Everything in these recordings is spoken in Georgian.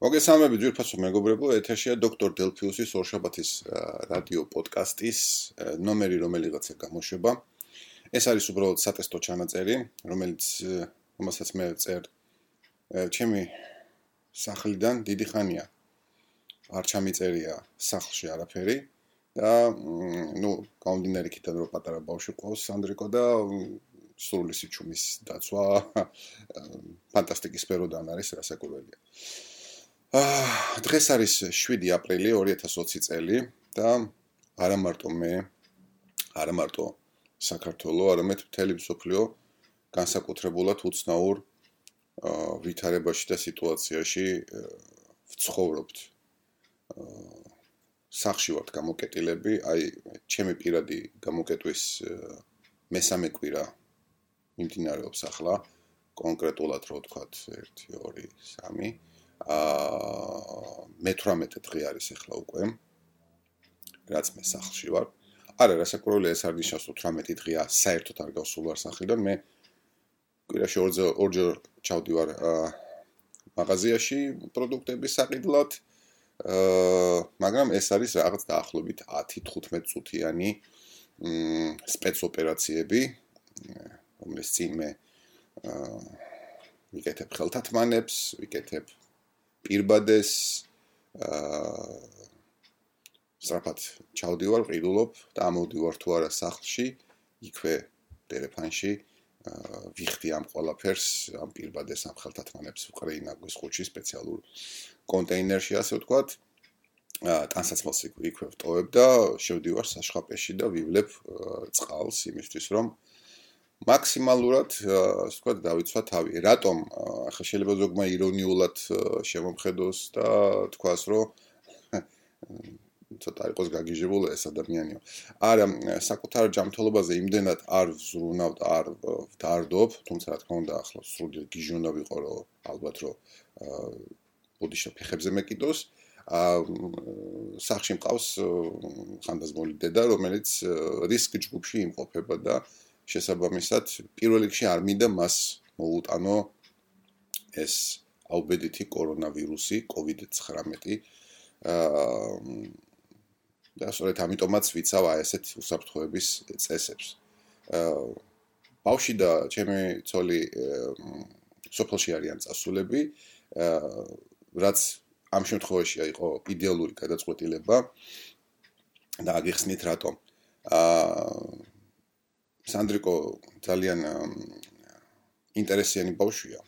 მოგესალმები ძვირფასო მეგობრებო, ეთერშია დოქტორ დელფიუსის ორშაბათის რადიო პოდკასტის ნომერი, რომელიღაცა გამოშვება. ეს არის უბრალოდ სატესტო ჩანაწერი, რომელიც რომელსაც მე წერ ჩემი სახლიდან დიდი ხანია არ ჩამიწერია სახლში არაფერი და ნუ გამომდინარე იქიდან რომ პატარა ბავშვი ყავს სანდრიკო და სრული სიჩუმის დაცვა ფანტასტიკის სფეროდან არის რასაკურველია. დღეს არის 7 აპრილი 2020 წელი და არა მარტო მე არა მარტო საქართველოს, არამედ მთელი მსოფლიო განსაკუთრებულად უცნაურ ვითარებაში და სიტუაციაში ვცხოვრობთ. სახში ვართ გამოკეტილები, აი ჩემი პირადი გამოკეტვის მესამე კვირა მიმდინარეობს ახლა კონკრეტულად რო ვთქვათ 1 2 3 აა მე-18 დღე არის ახლა უკვე. რაც მე სახლში ვარ. არა, რასაკვირველია ეს არ ნიშნავს, რომ 18 დღეა საერთოდ არ გავსულ ვარ სახლიდან. მე კვირაში ორჯერ ორჯერ ჩავდივარ აა მაღაზიაში პროდუქტების საყიდლად. აა მაგრამ ეს არის რაღაც დაახლოებით 10-15 წუთიანი მ სპეცოპერაციები, რომელიც წინ მე აა ვიკეთებ ხელთათმანებს, ვიკეთებ პირბადეს აა საფათ ჩავდივარ, ყიდულობ და ამოვდივარ თუ არა სახლში, იქვე ტელეფონში აა ვიხდი ამ ყველაფერს, ამ პირბადეს, ამ ხელთათმანებს უკრაინაგვის ხუჩი სპეციალურ კონტეინერში ასე ვთქვათ. აა ტანსაცმელს იქვე ვტოვებ და შევდივარ საშხაპეში და ვივლებ წყალს იმისთვის რომ აა მაქსიმალურად ასე ვთქვათ დავიცვა თავი. რატომ ახლა შეიძლება ზოგმა ირონიულად შემომხედოს და თქვას რომ ცოტა იყოს გაგიჟებული ეს ადამიანიო. არა, საკუთარ ჯანმრთელობაზე იმდენად არ ვზრუნავ და არ ვდარდობ, თუმცა რა თქმა უნდა ახლა სრული გიჟონა ვიყო რომ ალბათ რომ ბოდიშა ფეხებზე მეკიდოს. ა სახში მყავს ხანდაზმული დედა, რომელიც რისკ ჯგუფში იმყოფება და შესაბამისად პირველ რიგში არ მინდა მას მოუტანო ეს აუბედითი კორონავირუსი COVID-19 აა და სწორედ ამიტომაც ვიცავ აი ესეთ უსაფრთხოების წესებს. აა ბავში და ჩემი ცოლი სოფელში არიან წასულები, აა რაც ამ შემთხვევაში იყო იდეალური გადაწყვეტილება და აგიხსნით რატომ. აა სანდრიკო ძალიან ინტერესიანი ბავშვია.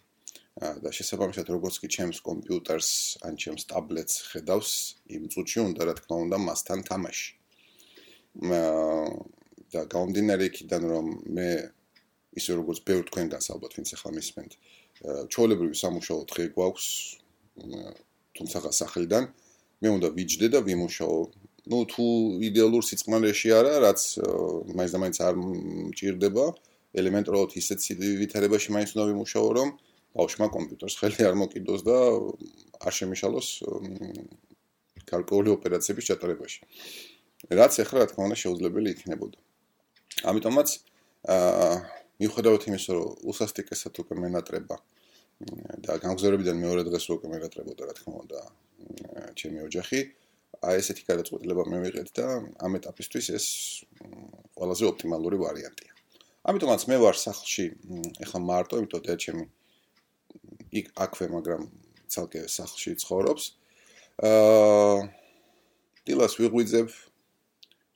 და შესაბამისად როგორც კი ჩემს კომპიუტერს ან ჩემს ტაბლეტს ხედავს იმ წუთში უნდა რა თქმა უნდა მასთან თამაში. და გამომდინარე იქიდან რომ მე ისე როგორც ბევრ თქვენგანს ალბათ ვინც ახლა მისმენთ ჩოლებრივი სამუშაო დღე გვაქვს თუმცა გასახლიდან მე უნდა ვიჯდე და ვიმუშაო ну თუ იდეალურ სიწყმარეში არა რაც მაინც და მაინც არ მჭირდება ელემენტარულად ისეთ ვითარებაში მაინც უნდა ვიმუშაო რომ ბავშვმა კომპიუტერს ხელი არ მოკიდოს და არ შემიშალოს კალკულური ოპერაციების ჩატარებაში. რაც ახლა რა თქმა უნდა შეუძლებელი იქნებოდა. ამიტომაც აა მიუხედავად იმისა რომ უსასტიკესად უკვე მენატრება და გამგზავრებიდან მეორე დღეს უკვე მენატრებოდა რა თქმა უნდა ჩემი ოჯახი აი ესეთი გადაწყვეტილება მივიღეთ და ამ ეტაპისთვის ეს ყველაზე ოპტიმალური ვარიანტია. ამიტომაც მე ვარ სახლში ეხლა მარტო, იმიტომ და ჩემი იქ აქვე, მაგრამ ცალკე სახლში ცხოვრობს. აა დილას ვიღვიძებ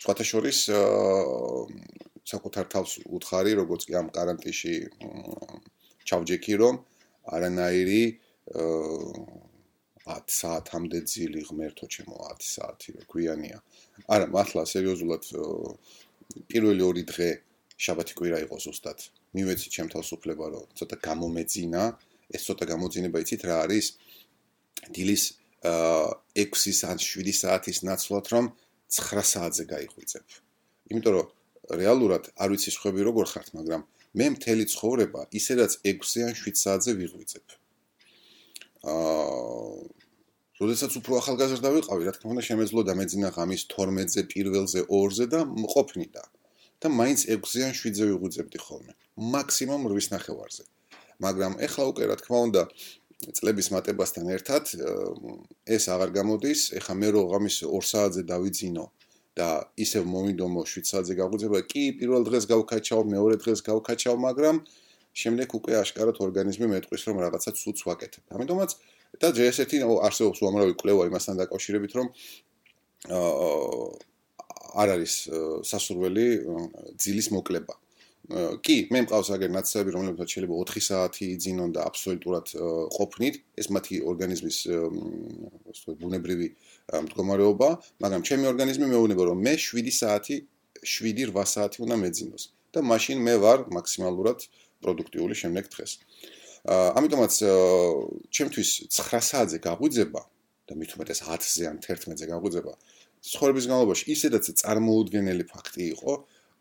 სხვათა შორის საკუთარ თავს უთხარი, როგორც კი ამ каранტინში ჩავჯექი, რომ არანაირი აა 10 საათამდე ძილი ღმერთო ჩემო 10 საათი რა ქვიანია. არა, მართლა სერიოზულად პირველი ორი დღე შაბათი კვირა იყო ზუსტად. მივეცი ჩემ თავს უფლება რომ ცოტა გამომეძინა. ეს ცოტა გამოძინება იცით რა არის? დილის 6 ან 7 საათის ნაცვლად რომ 9 საათზე გაიღვიძებ. იმიტომ რომ რეალურად არ ვიცი ხვები როგორ ხართ, მაგრამ მე მთელი ცხოვრება ისედაც 6 ან 7 საათზე ვიღვიძებ. აა როდესაც უფრო ახალგაზრდა ვიყავი, რა თქმა უნდა, შემეძლო დამეძინა ღამის 12-ზე, 1-ზე, 2-ზე და მყოფნიდა. და მაინც 6-ზე ან 7-ზე ვიღვიძებდი ხოლმე. მაქსიმუმ 8 ნახევარზე. მაგრამ ეხლა უკვე რა თქმა უნდა, წლების მატებასთან ერთად ეს აღარ გამოდის. ეხა მე რო ღამის 2 საათზე დავიძინო და ისევ მომიდომო 7 საათზე გაგვიძება, კი პირველ დღეს გავკაჩავ, მეორე დღეს გავკაჩავ, მაგრამ შემდეგ უკვე აშკარად ორგანიზმი მეტყვის რომ რაღაცა ცუც ვაკეთებ. ამიტომაც და ჯესეთი არსებობს უამრავი კვლევა იმასთან დაკავშირებით რომ აა არ არის სასურველი ძილის მოკლება. კი, მე მყავს აგერ ნაცები, რომლებსაც შეიძლება 4 საათი იძინონ და აბსოლუტურად ყოფნით, ეს მათი ორგანიზმის ასე ბუნებრივი მდგომარეობა, მაგრამ ჩემი ორგანიზმი მეუბნება, რომ მე 7 საათი, 7-8 საათი უნდა მეძინოს და მაშინ მე ვარ მაქსიმალურად პროდუქტიული შემდეგ დღეს. ამიტომაც ჩემთვის 9 საათზე გაგვიძება და მით უმეტეს 10-ზე ან 11-ზე გაგვიძება ცხოვრების განმავლობაში ისედაც წარმოუდგენელი ფაქტი იყო,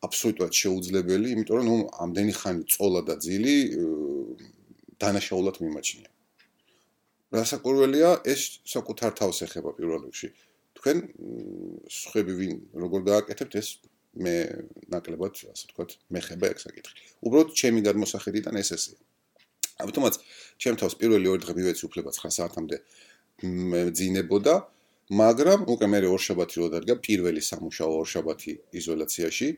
აბსოლუტურად შეუძლებელი, იმიტომ რომ ნუ ამდენი ხანი წოლა და ძილი დანაშაულად მიმაჩნია. რასაკვირველია, ეს საკუთარ თავს ეხება პირველ რიგში. თქვენ ხები ვინ როგორ გააკეთებთ ეს მე ნაკლებად, ასე ვთქვათ, მეხება ეგ საკითხი. უბრალოდ ჩემი გადმოსახედიდან ეს ესეა. ამიტომაც ჩემ თავს პირველი ორი დღე მივეცი უფლება 9 საათამდე ძინებოდა მაგრამ უკვე მე ორშაბათი რო დადგა პირველი სამუშაო ორშაბათი იზოლაციაში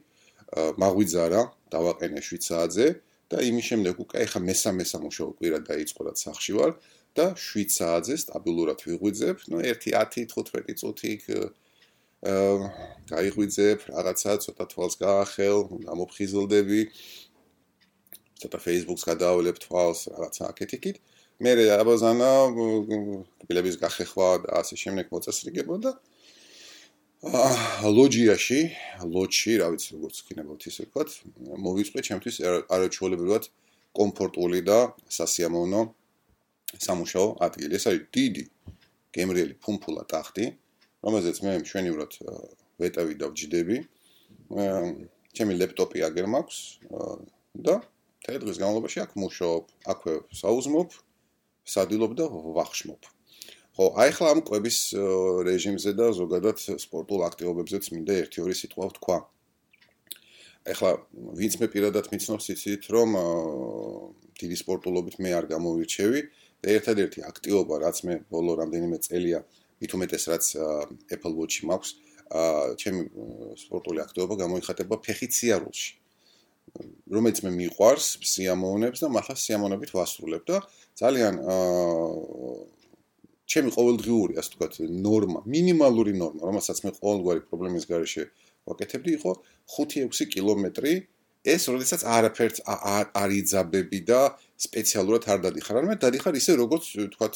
მაღვიძარა დავაყენე 7 საათზე და იმის შემდეგ უკვე ეხა მესამე სამუშაო კვირა დაიწყო რა სახში ვარ და 7 საათზე სტაბილურად ვიღვიძებ ნუ 1 10 15 წუთი აა გაიღვიძებ რაღაცა ცოტა თვალს გაახელ გამოფხიზლდები ცოტა Facebook-ს გადაავლებ თვალს რაღაცა აკეთიკით მე აბაზანა კბილების გახეხვა და ასე შემდეგ მოწესრიგებოდა აა ლოჯიაში, ლოჯში, რა ვიცი როგორც ქინებოთ ისე ვთქვათ, მოვიწყე ჩემთვის არაჩვეულებრივად კომფორტული და სასიამოვნო სამუშაო ადგილი. ეს არის დიდი გემრიელი ფუმფულა ტახტი, რომელზეც მე მშვენივრად ვეტავი და ვჯდები. ჩემი ლეპტოპი აგერ მაქვს და თეთრ დღის განმავლობაში აქ მუშაობ, აქვე საუზმობ, სადილობ და ვახშმობ. ხო, აი ხლა ამ კვების რეჟიმზე და ზოგადად სპორტულ აქტივობებზეც მინდა 1-2 სიტყვა ვთქვა. ეხლა ვინც მე პირადად მიცნობს იცით რომ დიდი სპორტულობით მე არ გამოვირჩევი და ერთადერთი აქტივობა რაც მე ბოლო რამდენიმე წელია მით უმეტეს რაც Apple Watch-ი მაქვს ჩემი სპორტული აქტივობა გამოიხატება ფეხით სიარულში რომელიც მე მიყვარს სიამოვნებს და მართლა სიამოვნებით ვასრულებ და ძალიან აა ჩემი ყოველდღიური ასე ვთქვათ ნორმა, მინიმალური ნორმა, რომელსაც მე ყოველგვარი პრობლემის გარეშე ვაკეთებდი, იყო 5-6 კილომეტრი. ეს როდესაც არაფერს არ იძაბები და სპეციალურად არ დადიხარ, არამედ დადიხარ ისე როგორც ვთქვათ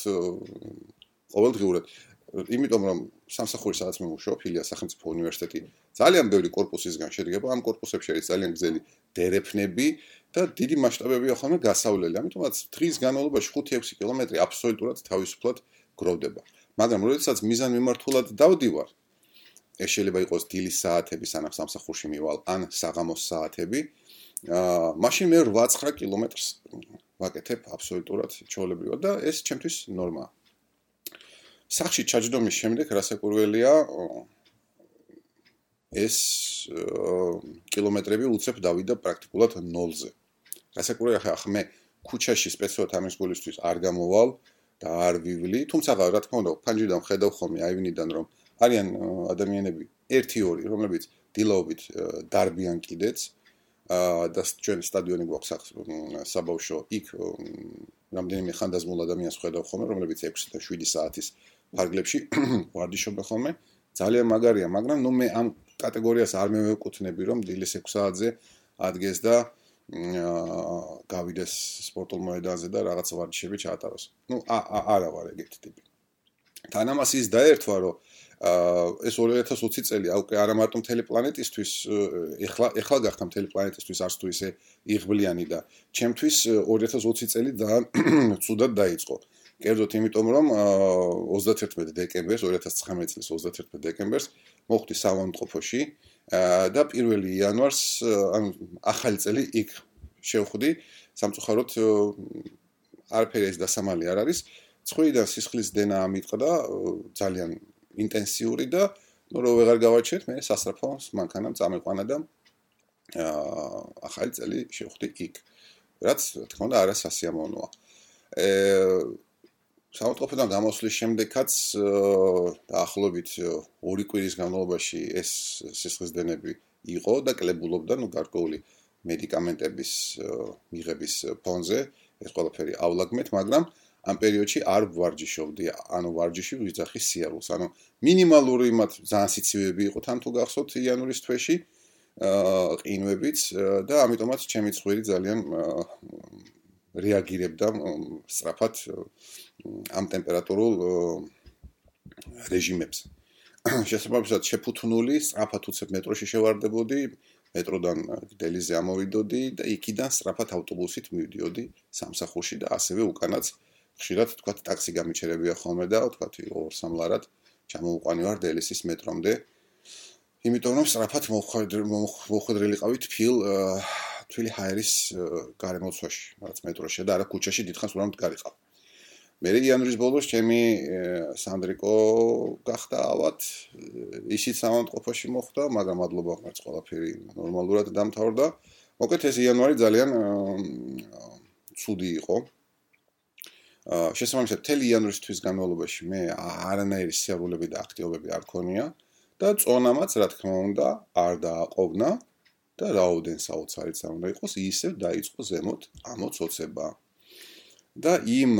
ყოველდღიურად. იმიტომ რომ სამსახური სადაც მე ვმუშაობ, ილია სახელმწიფო უნივერსიტეტი ძალიან ბევრი корпуსისგან შედგება. ამ корпуსებში არის ძალიან გზელი დერეფნები და დიდი მასშტაბებია ხოლმე გასავლელი. ამიტომაც დღის განმავლობაში 5-6 კილომეტრი აბსოლუტურად თავისუფლად გროვდება. მაგრამ როდესაც მიზანმიმართულად დავდივარ, ეს შეიძლება იყოს დილის საათები, სანამ სამსახურში მივალ, ან საღამოს საათები, აა მაშინ მე 8-9 კილომეტრს ვაკეთებ აბსოლუტურად ჩაოლებრივად და ეს ჩემთვის ნორმაა. სახში ჩაჯდომის შემდეგ რასაკურველია ეს კილომეტრები უცებ დავიდა პრაქტიკულად 0-ზე. რასაკურველია ხა მე ქუჩაში სპეციალურად ამის გულისთვის არ გამოვალ, და არ ვივლი, თუმცა რა თქმა უნდა, ფანჯიდან ხედავ ხოლმე აივნიდან რომ არიან ადამიანები 1-2, რომლებიც დილაობით დარბიან კიდეც აა და ჩვენ სტადიონი გვაქვს საბავშვო იქ რამდენიმე ხანდაზმულ ადამიანს ხედავ ხოლმე, რომლებიც 6 და 7 საათის ფარგლებში ვარდიშობენ ხოლმე. ძალიან მაგარია, მაგრამ ნუ მე ამ კატეგორიას არ მევეკუთვნები, რომ დილის 6 საათზე ადგეს და გავიდეს სპორტულ მოედანზე და რაღაც ვარჯიშები ჩაატაროს. ნუ არა ვარ ეგეთი ტიპი. თანამას ის დაერთვა, რომ ეს 2020 წელი აუკე არა მარტო მთელი პლანეტისთვის, ეხლა ეხლა გახდა მთელი პლანეტისთვის არც თუ ისე იღბლიანი და ჩემთვის 2020 წელი და ცუდად დაიწყო. კერძოდ იმიტომ რომ 31 დეკემბერს 2019 წლის 31 დეკემბერს მოხდი სამონტყოფოში და 1 იანვარს ანუ ახალი წელი იქ შევხვდი. სამწუხაროდ არაფერი ეს დასამალი არ არის. ცხვირიდან სისხლის დენა ამიტყდა ძალიან ინტენსიური და ნუ რო ვეღარ გავაჩერთ მე სასწრაფოს მანქანამ წამეყვანა და ახალი წელი შევხვდი იქ. რაც თქმა უნდა არა სასიამოვნოა საავადმყოფოდან გამოსვლის შემდეგაც დაახლოებით 2 კვირის განმავლობაში ეს სისხლისდენები იყო და კლებულობდა ნუ გარკვეული მედიკამენტების მიღების ფონზე ეს ყველაფერიავლაგმეთ, მაგრამ ამ პერიოდში არ ვარჯიშობდი, ანუ ვარჯიში ვიძახი სიარულს, ანუ მინიმალური მათ ძალიან სიცივეები იყო თან თუ გახსოვთ იანვრის თვეში აა ყინვებიც და ამიტომაც ჩემი ცხვირი ძალიან რეაგირებდა სწრაფად ამ ტემპერატურულ რეჟიმებს. შესაბამისად შეფუთნული სწრაფად უცებ მეტროში შევარდებოდი, მეტროდან დელიზე ამოვიდოდი და იქიდან სწრაფად ავტობუსით მივდიოდი სამსახურში და ასევე უკანაც ხშირად თქვა ტაქსი გამიჩერებია ხოლმე და თქვა ორ სამლარად ჩამოუყვანივარ დელისის მეტრომდე. იმიტომ რომ სწრაფად მოხვედრილიყავი თფილ თვილი ჰაერის გარემოცვაში, რაც მეტროში და არა ქუჩაში დიდხანს უნდა გარიყავ. მე იანვრის ბოლოს ჩემი სანდრიკო გახდა ავად. ისიც სამონტყოფაში მოხდა მაგრამ მადლობა ღმერთს ყველაფერი ნორმალურად დამთავრდა. მოკეთ ეს იანვარი ძალიან ცუდი იყო. შესაბამისად თელი იანვრის თვის განმავლობაში მე არანაირი სიარულები და აქტივობები არ ქონია და წონამაც რა თქმა უნდა არ დააყოვნა და რაოდენ საოცარიც არ უნდა იყოს ისევ დაიწყო ზემოთ ამოცოცება და იმ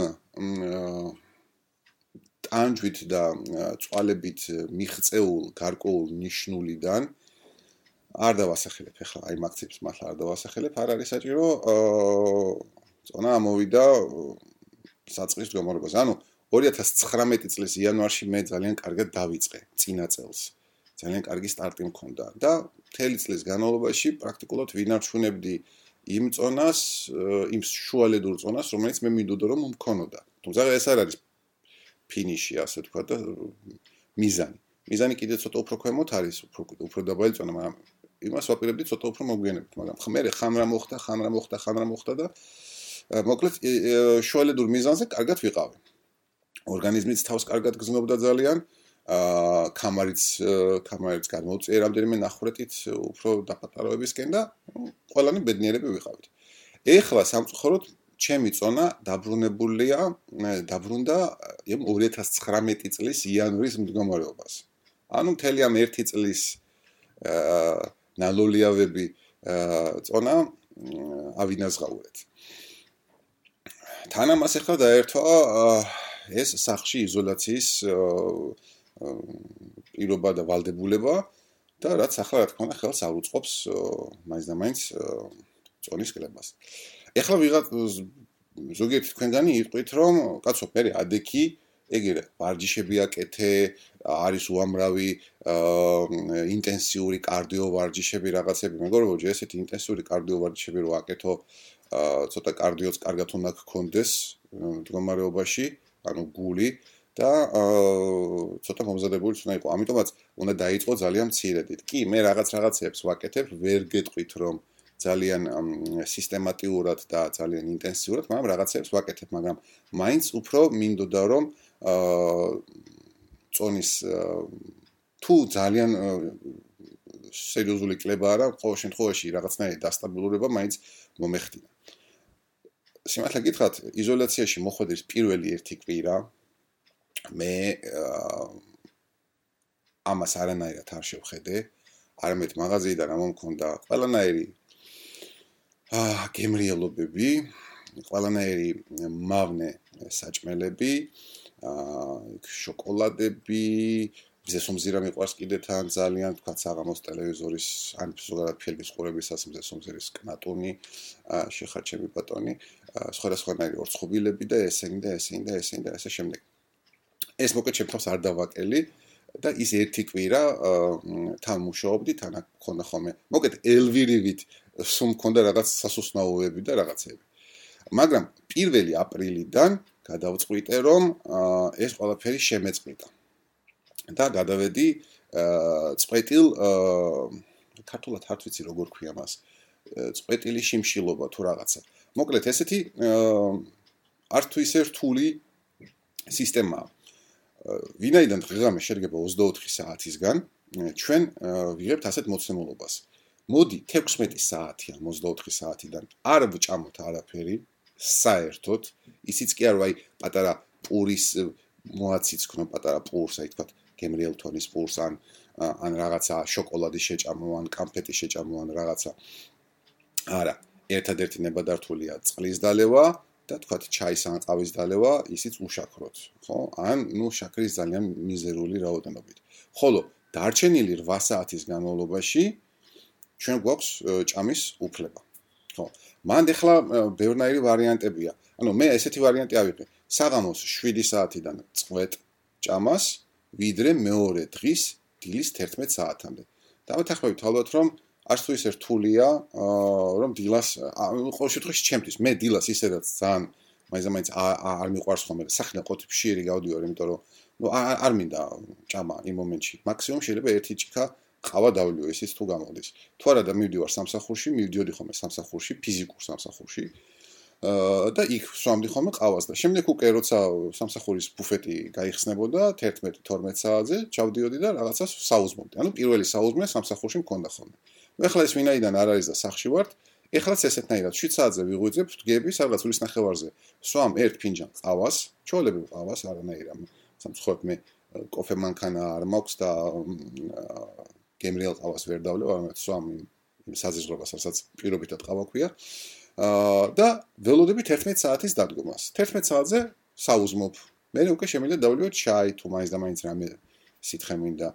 ტანჯვით და წვალებით მიღწეულ გარკვეულ ნიშნულიდან არ დავასახელებ. ახლა აი მაქცებს მართლა არ დავასახელებ. არ არის საჭირო წონა ამოვიდა საწყის გამორებას ანუ 2019 წლის იანვარში მე ძალიან კარგად დავიწყე წინა წელს. ძალიან კარგი სტარტი მქონდა. და მთელი წლის განმავლობაში პრაქტიკულად ვინარჩუნებდი იმ წონას, იმ შუალედურ წონას, რომელიც მე მინდოდა რომ მქონოდა. თუმცა ეს არ არის ფინიში, ასე თქვა და მიზანი. მიზანი კიდე ცოტა უფრო ქვემოთ არის, უფრო უფრო დაბალი წონა, მაგრამ იმას ვაპირებდი ცოტა უფრო მოგვიანებით, მაგრამ ხმერე ხამ რა მოხდა, ხამ რა მოხდა, ხამ რა მოხდა და მოკლედ შუალედურ მიზანზე კარგად ვიყავი. ორგანიზმიც თავს კარგად გზნობდა ძალიან. აა კამარიც კამარიც გამოწე რამდენიმე ნახრეთით უფრო დაპატაროებისკენ და ყველანი ბედნიერები ვიყავით. ეხლა სამწუხაროდ ჩემი წონა დაბრუნებულია დაბრუნდა იმ 2019 წლის იანვრის მდგომარეობას. ანუ მთელი ამ 1 წლის აა ნალოლიავები აა წონა ავინაზღაურეთ. თანამას ახლა დაერთვა ეს სახში იზოლაციის აა პირობა და ვალდებულება და რაც ახლა რა თქმა უნდა ხელს არ უწყობს მაინც და მაინც წონის კლებას. ეხლა ვიღაც ზოგიერთი თქვენგანი იყვით რომ კაცო მე ადექი ეგრე ვარჯიშები აკეთე არის უამრავი ინტენსიური კარდიო ვარჯიშები რაღაცები მეგობრებო ჯერ ესეთი ინტენსიური კარდიო ვარჯიშები რო აკეთო ცოტა კარდიოც კარგად უნდა გქონდეს მდგომარეობაში ანუ გული და ცოტა მომზადებული უნდა იყოს. ამიტომაც უნდა დაიწყო ძალიან მცირედით. კი, მე რაღაც რაღაცებს ვაკეთებ, ვერ გეტყვით რომ ძალიან სისტემატიურად და ძალიან ინტენსიურად, მაგრამ რაღაცებს ვაკეთებ, მაგრამ მაინც უფრო მინდოდა რომ აა წონის თუ ძალიან სერიოზული კლება არა, ყოველ შემთხვევაში რაღაცნაირი დასტაბილურება მაინც მომეხდინა. სიმართლე გითხრათ, იზოლაციაში მოხვედრის პირველი ერთი კვირა მე ამას არანაირად არ შევხედე. არამედ მაღაზიიდან რა მომქონდა ყველანაირი აა გემრიელობები, ყველანაირი მავნე საჭმელები, აა შოკოლადები, მზესუმზირა მიყვარს კიდე თან ძალიან თქვა საღამოს ტელევიზორის ან ზოგადად ფილმის ყურებისას მზესუმზირის კნატონი, აა შეხარჩები ბატონი, სხვადასხვანაირი ორცხობილები და ესენი და ესენი და ესენი და ასე შემდეგ. ეს მოკეთ შემთხვევას არ დავაკელი და ის ერთი კვირა თან მუშაობდი თან ქონდა ხოლმე. მოკეთ ელვირივით სულ მქონდა რაღაც სასუსნაოები და რაღაცები. მაგრამ პირველი აპრილიდან გადავწყვიტე რომ ეს ყველაფერი შემეწყვიტა და გადავედი წყვეტილ ქართულად არ ვიცი როგორ ქვია მას წყვეტილი შიმშილობა თუ რაღაცა. მოკლედ ესეთი არ თუ ისე რთული სისტემაა ვინაიდან დღეღამე შედგება 24 საათისგან, ჩვენ ვიღებთ ასეთ მოცემულობას. მოდი 16 საათი ამ 24 საათიდან არ ვჭამოთ არაფერი, საერთოდ, ისიც კი არ ვაი პატარა პურის მოაციცქნო პატარა პურს, აი თქვა გემრიელთონის პურს ან ან რაღაცა შოკოლადის შეჭამო ან კამფეტის შეჭამო ან რაღაცა არა ერთადერთი ნებადართულია წყლის დალევა და თქვა ჩაის ან ყავის დალევა ისიც უშაქროთ ხო? ან ნუ შაქრის ძალიან მიზერული რაოდენობით. ხოლო დარჩენილი 8 საათის განმავლობაში ჩვენ გვაქვს ჭამის უფლება ხო? მანდ ახლა ბევრნაირი ვარიანტებია. ანუ მე ესეთი ვარიანტი ავიღე. საღამოს 7 საათიდან წვეთ ჭამას ვიდრე მეორე დღის დილის 11 საათამდე. დავეთანხმებით ალბათ რომ არც თუ ისე რთულია რომ დილას ყოველ შემთხვევაში ჩემთვის მე დილას ისედაც ძალიან მაინც არ მიყვარს ხოლმე სახნე ყოთფშიერი გავდივარ იმიტომ რომ ნუ არ მინდა ჭამა იმ მომენტში მაქსიმუმ შეიძლება ერთი ჭიქა ყავა დავლიო ისიც თუ გამოდის თუ არა და მივდივარ სამსახურში მივდიოდი ხოლმე სამსახურში ფიზიკურ სამსახურში და იქ სვამდი ხოლმე ყავას და შემდეგ უკვე როცა სამსახურის ბუფეტი გაიხსნებოდა 11-12 საათზე ჩავდიოდი და რაღაცას საუზმობდი. ანუ პირველი საუზმე სამსახურში მქონდა ხოლმე. ნუ ეხლა ეს ვინაიდან არ არის და სახში ვარ, ეხლაც ესეთნაირად 7 საათზე ვიღვიძებ დგები სადღაც ულის ნახევარზე. სვამ ერთ ფინჯან ყავას, ჩოლები ყავას არანაირად. სამცხოთ მე კოფე მანქანა არ მაქვს და გემრიელ ყავას ვერ დავლევ, მაგრამ სვამ იმ საზღვრებას, რასაც პირობითად ყავა ქვია. და ველოდებით 11 საათის დადგომას. 11 საათზე საუზმობ. მე უკვე შემიძლია დავლიოთ ჩაი თუ მაინც და მაინც რამე სითხე მინდა.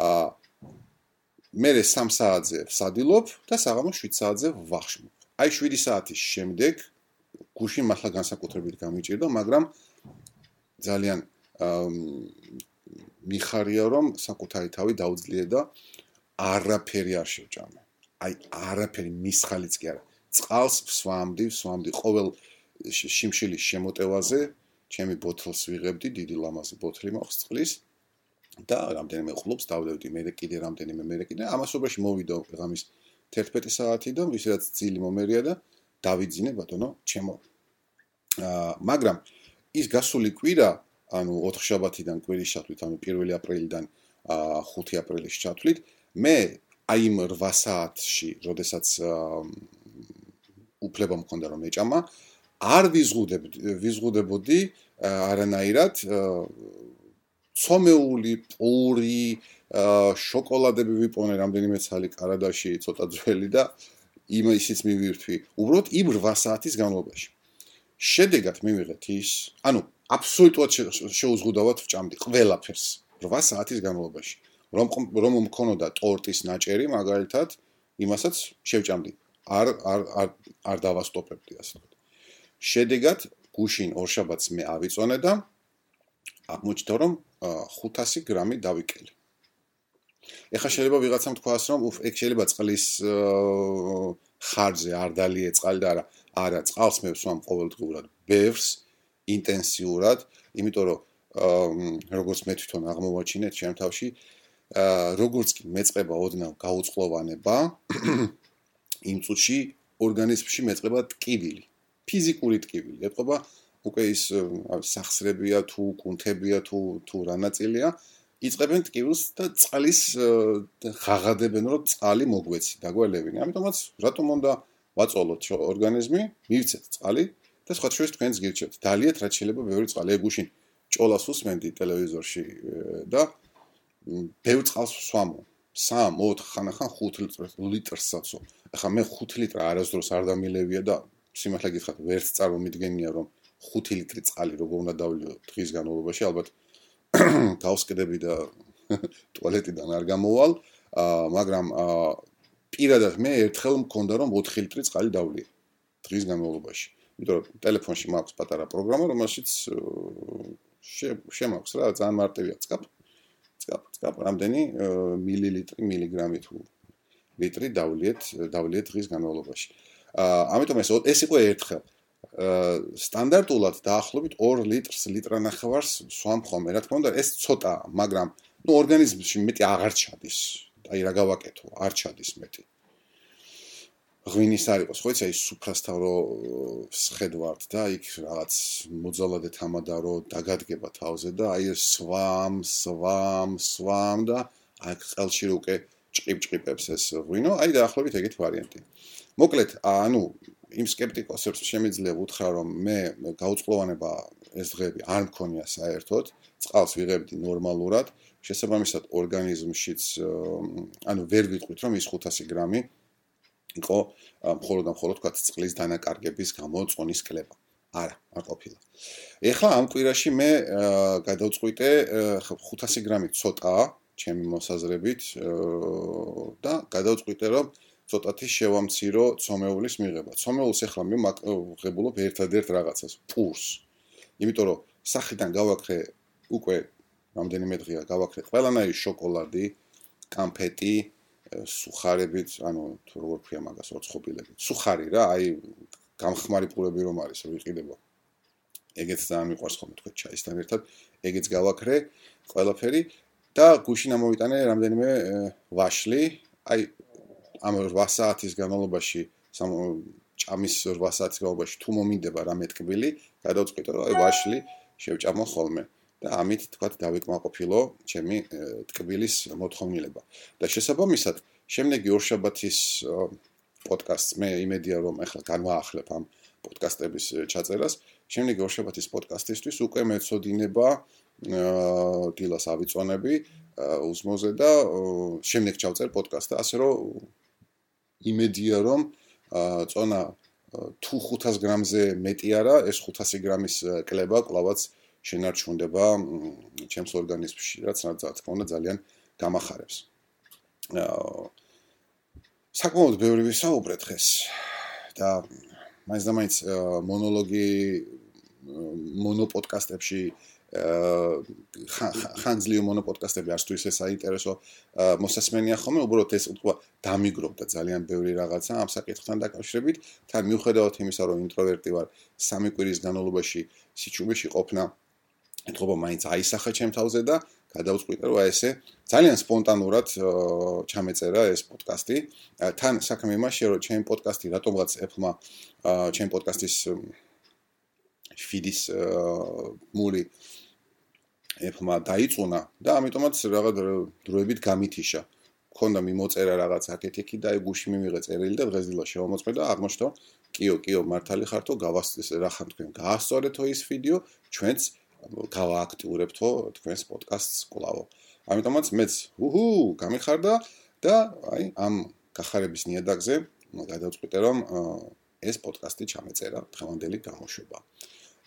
აა მე 3 საათზე ვსადილობ და საღამოს 7 საათზე ვახშმობ. აი 7 საათის შემდეგ გუშინ მართლა განსაკუთრებით გამიჭირდა, მაგრამ ძალიან მიხარია რომ საკუთარი თავი დაუძლია და არაფერი არ შევჭამე. აი არაფერი მისხალიც კი არა. წყალს ვსვამდი, ვსვამდი ყოველ შიმშილის შემოტევაზე, ჩემი ბოთლს ვიღებდი, დიდი ლამაზი ბოთლი მაქვს წყლის და რამდენიმე ხლობს დავლევდი, მე კიდე რამდენიმე მე კიდე ამასობაში მოვიდა ღამის 11 საათი და ვისაც ძილი მომერია და დავიძინე ბატონო, ჩემო. აა მაგრამ ის გასული კვირა, ანუ 4 შაბათიდან კვირის ჩათვლით, ანუ 1 აპრილიდან აა 5 აპრილის ჩათვლით, მე აი იმ 8 საათში, როდესაც აა უფლება მქონდა რომ ეჭამა არ ვიზღუდებდი ვიზღუდებოდი არანაირად ცომეული პური შოკოლადები ვიპონე რამდენიმე ცალი კარადაში ცოტა ძველი და იმ ისიც მივირთვი. უბრალოდ იმ 8 საათის განმავლობაში. შედეგად მივიღეთ ის ანუ აბსოლუტურად შეუზღუდავად ვჭამდი ყველაფერს 8 საათის განმავლობაში. რომ რომ მქონოდა ტორტის ნაჭერი მაგალითად იმასაც შევჭამდი. არ არ არ არ დავასტოპებდი ასე ვთქვი. შედეგად გუშინ ორშაბათს მე ავიწონე და აღმოჩნდა რომ 500 გრამი დავიკელე. ეხლა შეიძლება ვიღაცამ თქვას რომ უფ ეგ შეიძლება წყლის ხარჯზე არ დალიე წყალი და არა არა წყალს მე ვსვამ ყოველდღურად ბევრს ინტენსიურად იმიტომ რომ როგორც მე თვითონ აღმოვაჩინეთ ჩემ თავში როგორც კი მეწება ოდნავ გაუწყლოვანება იმ წუთში ორგანიზმში მეწყება ტკივილი, ფიზიკური ტკივილი. ეთყობა უკვე ის სახსრებია თუ კუნთებია თუ თუ რა ნაწილია, იწებენ ტკივილს და წყლის ხაღადებენ, რომ წყალი მოგვეცი, დაგველებინე. ამიტომაც რატომ უნდა ვაწოლოთ ორგანიზმი, მივცეთ წყალი და სხვა შორის თქვენს გირჩევთ. დალიათ რაც შეიძლება ბევრი წყალი ეგუშინ ჭოლას უსმენდი ტელევიზორში და ბევრ წყალს ვსვამო. 3-4 ხანახან 5 ლიტრსაც. ახლა მე 5 ლიტრა არასდროს არ დამილევია და სიმართლე გითხრათ, ვერც წარმომიდგენია რომ 5 ლიტრი წყალი როგორ უნდა დავლიო დღის განმავლობაში, ალბათ გავსკდები და ტუალეტიდან არ გამოვალ, მაგრამ პირადად მე ერთხელ მქონდა რომ 4 ლიტრი წყალი დავლიე დღის განმავლობაში. იმიტომ რომ ტელეფონში მაქვს პატარა პროგრამა, რომელშიც შემოაქვს რა, ძალიან მარტივია წკაპ. წკაპ, წკაპ, რამდენი მილილიტრი, მილიგრამი თუ ლიტრი დავლიეთ დავლიეთ დღის განმავლობაში. აა ამიტომ ეს ეს იყო ერთხელ. აა სტანდარტულად დაახლოებით 2 ლიტრს ლიტრანახევარს სვამ ხოლმე. რა თქმა უნდა, ეს ცოტა, მაგრამ ნუ ორგანიზმში მეტი აღარ ჩადის. აი რა გავაკეთო, არ ჩადის მეტი. ღვინის არ იყოს, ხო იცი, აი სუფრასთავრო სხედვართ და იქ რაღაც მოძალადე თამადარო დაგადგება თავზე და აი სვამ, სვამ, სვამ და აი ყელში უკვე ჭყიფჭყიფებს ეს ღვინო, აი დაახლოებით ეგეთ ვარიანტი. მოკლედ, ანუ იმ скеპტიკოსებს შემიძლია უთხრა რომ მე გაუწყლოვანება ეს დღეები არ მქონია საერთოდ, წყალს ვიღებდი ნორმალურად, შესაბამისად ორგანიზმშიც ანუ ვერ ვიტყვით რომ ის 500 გრამი იყო მხოლოდ და მხოლოდ თქვა წყლის დანაკარგების გამო წონის კლება. არა, არ ყოფილა. ეხლა ამ კვირაში მე გადავწყვიტე 500 გრამი ცოტაა, ჩემი მოსაზრებით და გადავწყვიტე რომ ცოტათი შევამცირო ცომეულის მიღება. ცომეულს ეხლა მე მაღებულობ ერთადერთ რაღაცას, პურს. იმიტომ რომ სახიდან გავაქრე უკვე რამდენიმე დღეა გავაქრე ყველანაირი შოკოლადი, კამფეტი, სუხარებით, ანუ თუ როგორ ქვია მაგას ოცხობილები. სუხარი რა, აი გამხმარი პურები რომ არის, რომ იყიდება. ეგეც ძალიან მიყვარს ხოლმე თქვა ჩაისთან ერთად. ეგეც გავაქრე ყველაფერი და გუშინ ამოვიტანე რამდენიმე ვაშლი. აი ამ 8 საათის განმავლობაში ჭამის 8 საათის განმავლობაში თუ მომინდება რა მეტკბილი, გადავწყვიტე რომ აი ვაშლი შევჭამო ხოლმე. და ამით თქვა დავიკმაყოფილო ჩემი ტკბილის მოთხოვნილება. და შესაბამისად, შემდეგი ორშაბათის პოდკასტს მე იმედია რომ ახლა განვაახლებ ამ პოდკასტების ჩაწერას. შემდეგი ორშაბათის პოდკასტისთვის უკვე მეწოდინება დილას ავიწონები უსმოზე და შემდეგ ჩავწერ პოდკასტს ასე რომ იმედია რომ წონა თუ 500 გრამზე მეტი არა ეს 500 გრამის კლება კლავაც შენარჩუნდება ჩემს ორგანიზმში რაც რა თქმა უნდა ძალიან გამახარებს საკმაოდ ბევრი ვისაუბრე დღეს და მაინც და მაინც მონოლოგი მონოპოდკასტებში ხანძლიო მონოპოდკასტები არც თუ ისე საინტერესო მოსასმენია ხოლმე. უბრალოდ ეს თქვა დამიგრობდა ძალიან ბევრი რაღაცა ამ საკითხთან დაკავშირებით. თან მიუხედავად იმისა რომ ინტროვერტი ვარ სამი კვირის განმავლობაში სიჩუმეში ყოფნა ეთქობა მაინც აისახა ჩემ თავზე და გადავწყვიტე რომ აი ესე ძალიან სპონტანურად ჩამეწერა ეს პოდკასტი. თან საქმე იმაში რომ ჩემი პოდკასტი რატომღაც ეფლმა ჩემი პოდკასტის ფიდის მული ეფლმა დაიწუნა და ამიტომაც რაღაც დროებით გამითიშა ქონდა მიმოწერა რაღაც აკეთიკი და აი გუში მიმიღე წერილი და დღესდილა შევამოწმე და აღმოჩნდა კიო კიო მართალი ხართო გავასწრეს რა ხან თქვენ გაასწორეთო ის ვიდეო ჩვენც გავააქტიურებთო თქვენს პოდკასტს კლავო. ამიტომაც მეც უჰუ გამიხარდა და აი ამ გახარების ნიადაგზე გადავწყვიტე რომ ეს პოდკასტი ჩამეწერა დღევანდელი გამოშვება.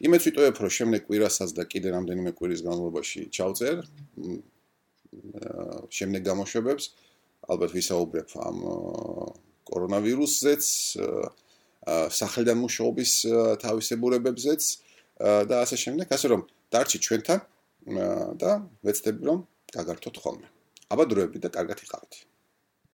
იმეც ვიტყოებ რომ შემდეგ კვირასაც და კიდე რამდენიმე კვირის განმავლობაში ჩავწერ შემდეგ გამოშვებებს ალბათ ვისაუბრებ ამ კორონავირუსზეც სახელიდან მუშაობის თავისებურებებზეც და ასე შემდეგ ასე რომ დარჩი ჩვენთან და ვეცდები რომ გაგართოთ ხოლმე. აბა დროები და კარგად იყავით.